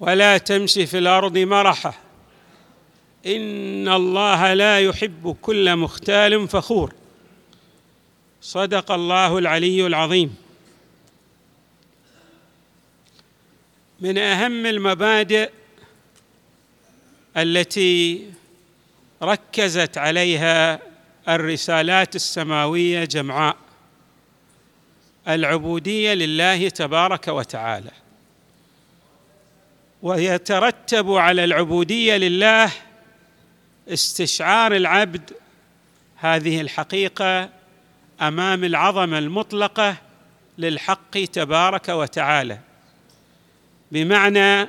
ولا تمش في الأرض مرحا إن الله لا يحب كل مختال فخور. صدق الله العلي العظيم. من أهم المبادئ التي ركزت عليها الرسالات السماوية جمعاء العبودية لله تبارك وتعالى. ويترتب على العبودية لله استشعار العبد هذه الحقيقة أمام العظمة المطلقة للحق تبارك وتعالى. بمعنى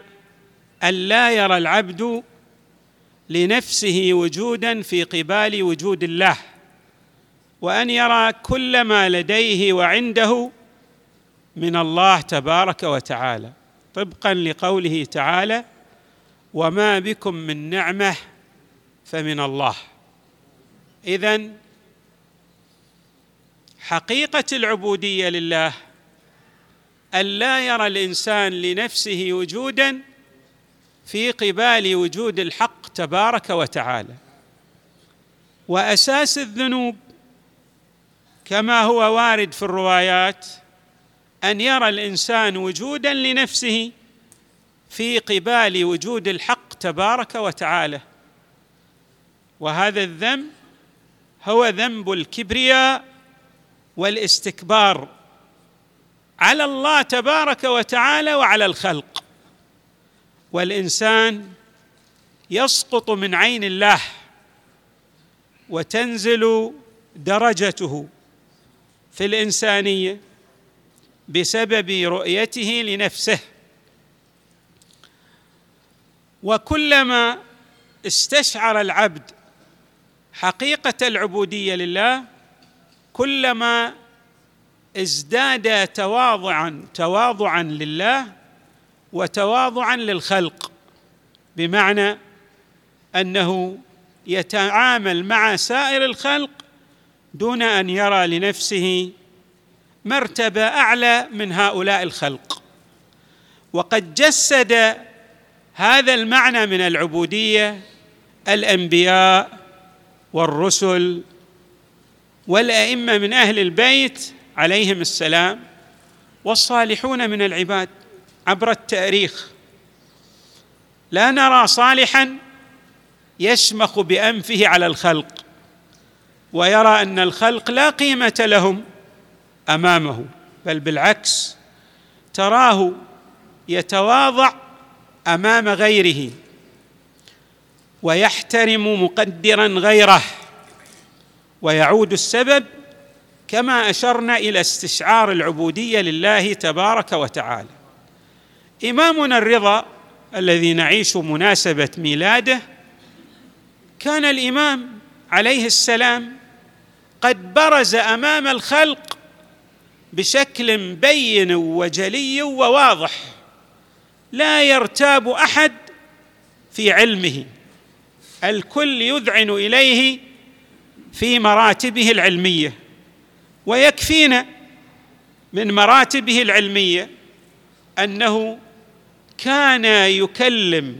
أن لا يرى العبد لنفسه وجودا في قبال وجود الله وأن يرى كل ما لديه وعنده من الله تبارك وتعالى. طبقا لقوله تعالى وما بكم من نعمه فمن الله. إذن حقيقة العبودية لله أن لا يرى الإنسان لنفسه وجودا في قبال وجود الحق تبارك وتعالى. وأساس الذنوب كما هو وارد في الروايات أن يرى الإنسان وجودا لنفسه في قبال وجود الحق تبارك وتعالى. وهذا الذنب هو ذنب الكبرياء والاستكبار على الله تبارك وتعالى وعلى الخلق. والإنسان يسقط من عين الله وتنزل درجته في الإنسانية. بسبب رؤيته لنفسه. وكلما استشعر العبد حقيقة العبودية لله كلما ازداد تواضعا تواضعا لله وتواضعا للخلق بمعنى أنه يتعامل مع سائر الخلق دون أن يرى لنفسه مرتبة أعلى من هؤلاء الخلق. وقد جسد هذا المعنى من العبودية الأنبياء والرسل والأئمة من أهل البيت عليهم السلام والصالحون من العباد عبر التاريخ. لا نرى صالحا يشمخ بأنفه على الخلق ويرى أن الخلق لا قيمة لهم. أمامه بل بالعكس تراه يتواضع أمام غيره ويحترم مقدرا غيره ويعود السبب كما أشرنا إلى استشعار العبودية لله تبارك وتعالى. إمامنا الرضا الذي نعيش مناسبة ميلاده كان الإمام عليه السلام قد برز أمام الخلق بشكل بين وجلي وواضح لا يرتاب أحد في علمه الكل يذعن إليه في مراتبه العلمية ويكفينا من مراتبه العلمية أنه كان يكلم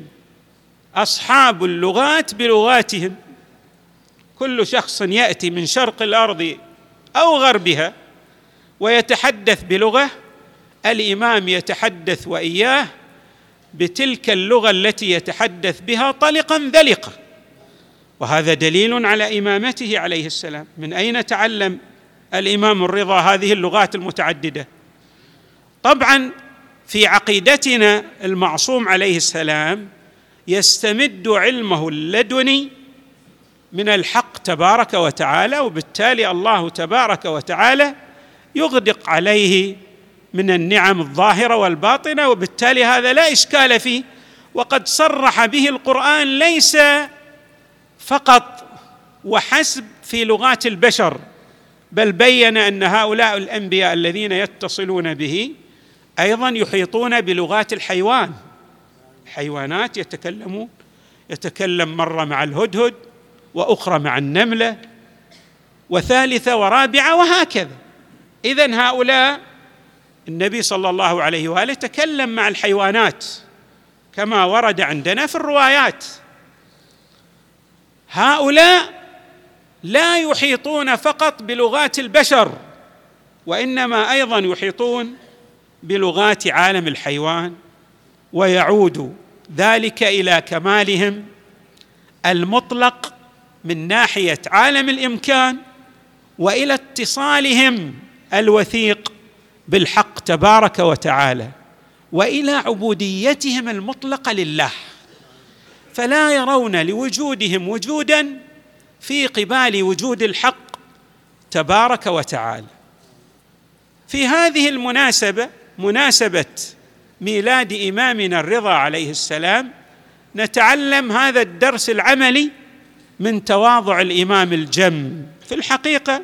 أصحاب اللغات بلغاتهم كل شخص يأتي من شرق الأرض أو غربها ويتحدث بلغة الإمام يتحدث وإياه بتلك اللغة التي يتحدث بها طلقا ذلقا. وهذا دليل على إمامته عليه السلام. من أين تعلم الإمام الرضا هذه اللغات المتعددة؟ طبعا في عقيدتنا المعصوم عليه السلام يستمد علمه اللدني من الحق تبارك وتعالى وبالتالي الله تبارك وتعالى يغدق عليه من النعم الظاهرة والباطنة وبالتالي هذا لا إشكال فيه. وقد صرح به القرآن ليس فقط وحسب في لغات البشر بل بين أن هؤلاء الأنبياء الذين يتصلون به أيضا يحيطون بلغات الحيوان. الحيوانات يتكلمون يتكلم مرة مع الهدهد وأخرى مع النملة وثالثة ورابعة وهكذا. اذا هؤلاء النبي صلى الله عليه وآله تكلم مع الحيوانات كما ورد عندنا في الروايات. هؤلاء لا يحيطون فقط بلغات البشر وإنما أيضا يحيطون بلغات عالم الحيوان ويعود ذلك إلى كمالهم المطلق من ناحية عالم الإمكان وإلى اتصالهم الوثيق بالحق تبارك وتعالى وإلى عبوديتهم المطلقة لله فلا يرون لوجودهم وجودا في قبال وجود الحق تبارك وتعالى. في هذه المناسبة مناسبة ميلاد إمامنا الرضا عليه السلام نتعلم هذا الدرس العملي من تواضع الإمام الجم. في الحقيقة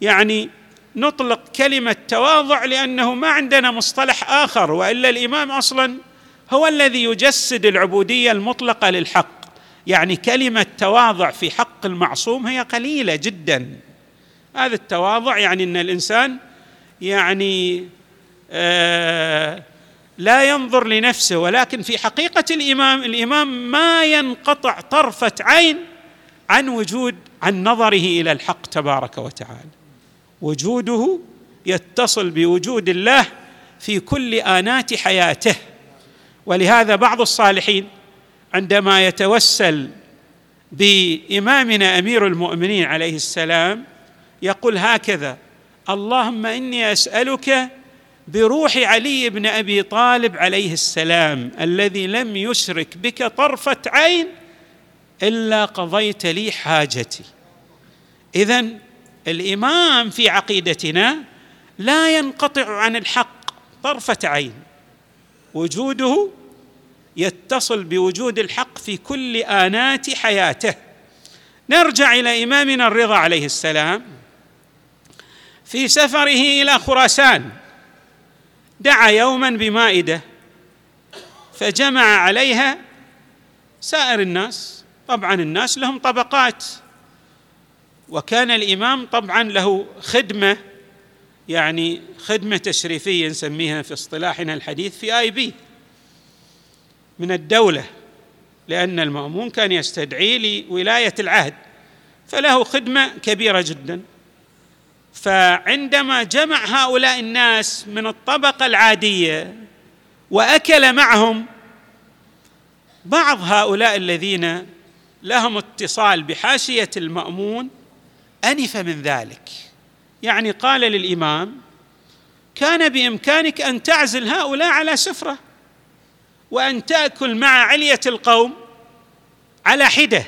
يعني نطلق كلمة تواضع لأنه ما عندنا مصطلح آخر وإلا الإمام أصلا هو الذي يجسد العبودية المطلقة للحق. يعني كلمة تواضع في حق المعصوم هي قليلة جدا. هذا التواضع يعني إن الإنسان يعني آه لا ينظر لنفسه ولكن في حقيقة الإمام الإمام ما ينقطع طرفة عين عن وجود عن نظره إلى الحق تبارك وتعالى. وجوده يتصل بوجود الله في كل آنات حياته. ولهذا بعض الصالحين عندما يتوسل بإمامنا أمير المؤمنين عليه السلام يقول هكذا اللهم إني أسألك بروح علي بن أبي طالب عليه السلام الذي لم يشرك بك طرفة عين إلا قضيت لي حاجتي. اذا الإمام في عقيدتنا لا ينقطع عن الحق طرفة عين. وجوده يتصل بوجود الحق في كل آنات حياته. نرجع إلى إمامنا الرضا عليه السلام. في سفره إلى خراسان دعا يوما بمائدة فجمع عليها سائر الناس. طبعا الناس لهم طبقات. وكان الإمام طبعا له خدمة يعني خدمة تشريفية نسميها في اصطلاحنا الحديث في آي بي من الدولة لأن المأمون كان يستدعي لولاية العهد فله خدمة كبيرة جدا. فعندما جمع هؤلاء الناس من الطبقة العادية وأكل معهم بعض هؤلاء الذين لهم اتصال بحاشية المأمون أنف من ذلك. يعني قال للإمام كان بإمكانك أن تعزل هؤلاء على سفرة وأن تأكل مع علية القوم على حدة.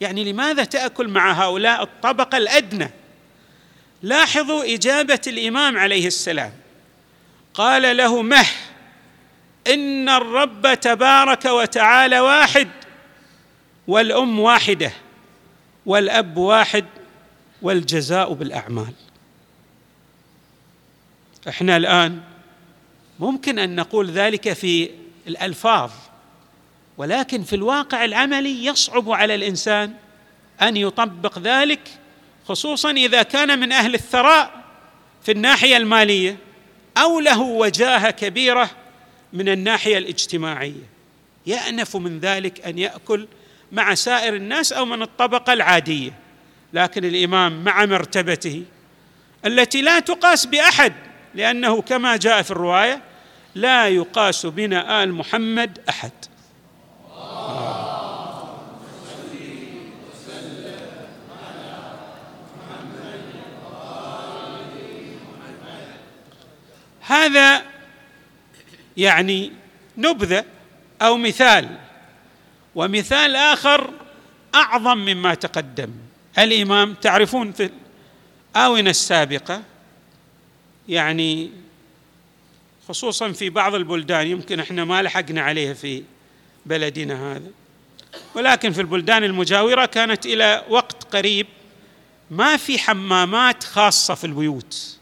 يعني لماذا تأكل مع هؤلاء الطبقة الأدنى؟ لاحظوا إجابة الإمام عليه السلام. قال له مه إن الرب تبارك وتعالى واحد والأم واحدة والأب واحد والجزاء بالأعمال. إحنا الآن ممكن أن نقول ذلك في الألفاظ ولكن في الواقع العملي يصعب على الإنسان أن يطبق ذلك خصوصا إذا كان من أهل الثراء في الناحية المالية أو له وجاهة كبيرة من الناحية الاجتماعية. يأنف من ذلك أن يأكل مع سائر الناس أو من الطبقة العادية. لكن الإمام مع مرتبته التي لا تقاس بأحد لأنه كما جاء في الرواية لا يقاس بنا آل محمد أحد. هذا يعني نبذة أو مثال ومثال آخر أعظم مما تقدم. الإمام تعرفون في الآونة السابقة يعني خصوصا في بعض البلدان يمكن إحنا ما لحقنا عليها في بلدنا هذا ولكن في البلدان المجاورة كانت إلى وقت قريب ما في حمامات خاصة في البيوت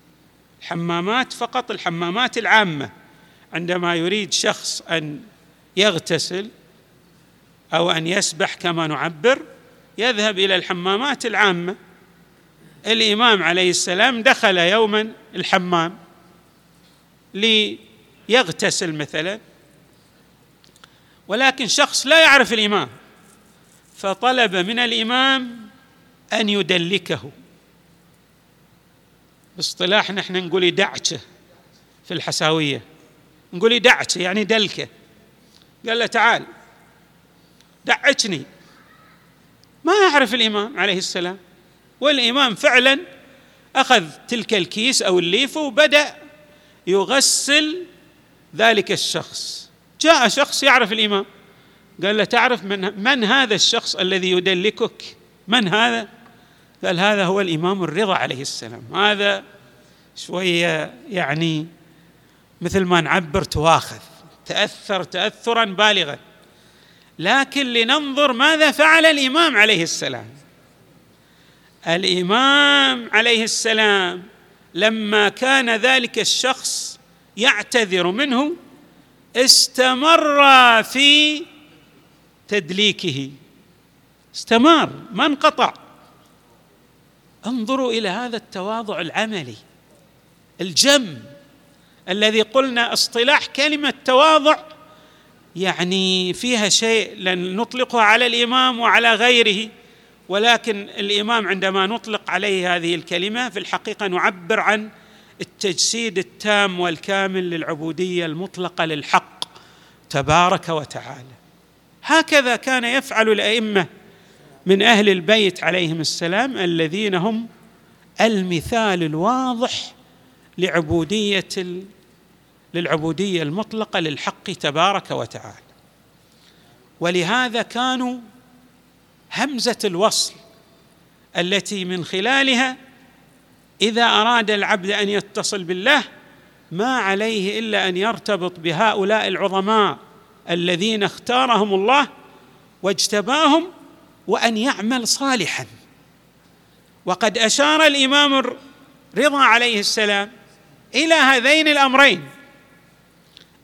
حمامات فقط الحمامات العامة. عندما يريد شخص أن يغتسل أو أن يسبح كما نعبر يذهب إلى الحمامات العامة. الإمام عليه السلام دخل يوما الحمام ليغتسل مثلا ولكن شخص لا يعرف الإمام فطلب من الإمام أن يدلكه. باصطلاح نحن نقول يدعكه في الحساوية. نقول يدعكه يعني دلكة. قال له تعال دعكني. ما يعرف الإمام عليه السلام. والإمام فعلا أخذ تلك الكيس أو الليفة وبدأ يغسل ذلك الشخص. جاء شخص يعرف الإمام. قال له تعرف من من هذا الشخص الذي يدلكك؟ من هذا؟ قال هذا هو الإمام الرضا عليه السلام. هذا شوية يعني مثل ما نعبر تواخذ. تأثر تاثرا بالغا. لكن لننظر ماذا فعل الإمام عليه السلام. الإمام عليه السلام لما كان ذلك الشخص يعتذر منه استمر في تدليكه. استمر ما انقطع. انظروا إلى هذا التواضع العملي الجم الذي قلنا اصطلاح كلمة تواضع يعني فيها شيء لن نطلقها على الإمام وعلى غيره ولكن الإمام عندما نطلق عليه هذه الكلمة في الحقيقة نعبر عن التجسيد التام والكامل للعبودية المطلقة للحق تبارك وتعالى. هكذا كان يفعل الأئمة من أهل البيت عليهم السلام الذين هم المثال الواضح لعبودية للعبودية المطلقة للحق تبارك وتعالى. ولهذا كانوا همزة الوصل التي من خلالها إذا أراد العبد أن يتصل بالله ما عليه إلا أن يرتبط بهؤلاء العظماء الذين اختارهم الله واجتباهم وأن يعمل صالحا. وقد أشار الإمام رضا عليه السلام إلى هذين الأمرين.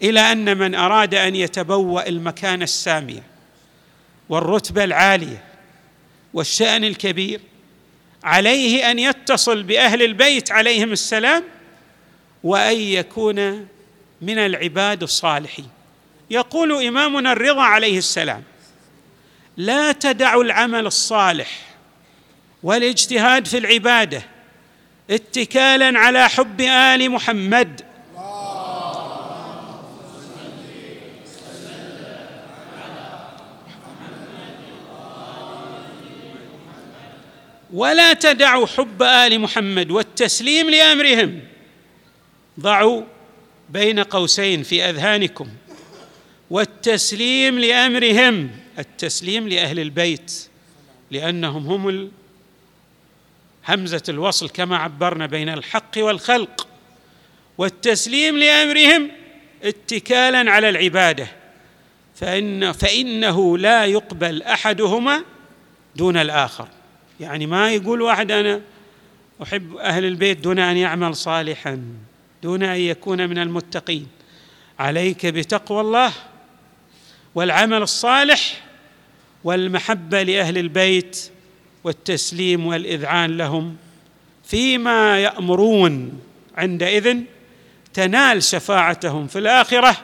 إلى أن من أراد أن يتبوأ المكان الساميه والرتبة العالية والشأن الكبير عليه أن يتصل بأهل البيت عليهم السلام وأن يكون من العباد الصالحين. يقول إمامنا الرضا عليه السلام لا تدعوا العمل الصالح والاجتهاد في العبادة اتكالا على حب آل محمد ولا تدعوا حب آل محمد والتسليم لأمرهم. ضعوا بين قوسين في أذهانكم. والتسليم لأمرهم. التسليم لأهل البيت. لأنهم هم همزة الوصل كما عبرنا بين الحق والخلق. والتسليم لأمرهم اتكالا على العبادة. فإن فإنه لا يقبل أحدهما دون الآخر. يعني ما يقول واحد أنا أحب أهل البيت دون أن يعمل صالحا دون أن يكون من المتقين. عليك بتقوى الله والعمل الصالح والمحبة لأهل البيت والتسليم والإذعان لهم فيما يأمرون عندئذ تنال شفاعتهم في الآخرة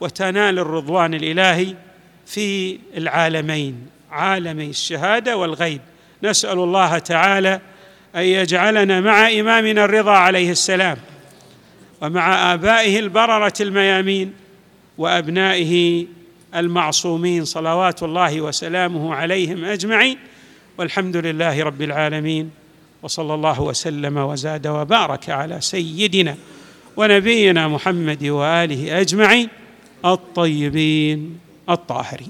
وتنال الرضوان الإلهي في العالمين عالمي الشهادة والغيب. نسأل الله تعالى أن يجعلنا مع إمامنا الرضا عليه السلام ومع آبائه البررة الميامين وأبنائه المعصومين صلوات الله وسلامه عليهم أجمعين. والحمد لله رب العالمين وصلى الله وسلم وزاد وبارك على سيدنا ونبينا محمد وآله أجمعين الطيبين الطاهرين.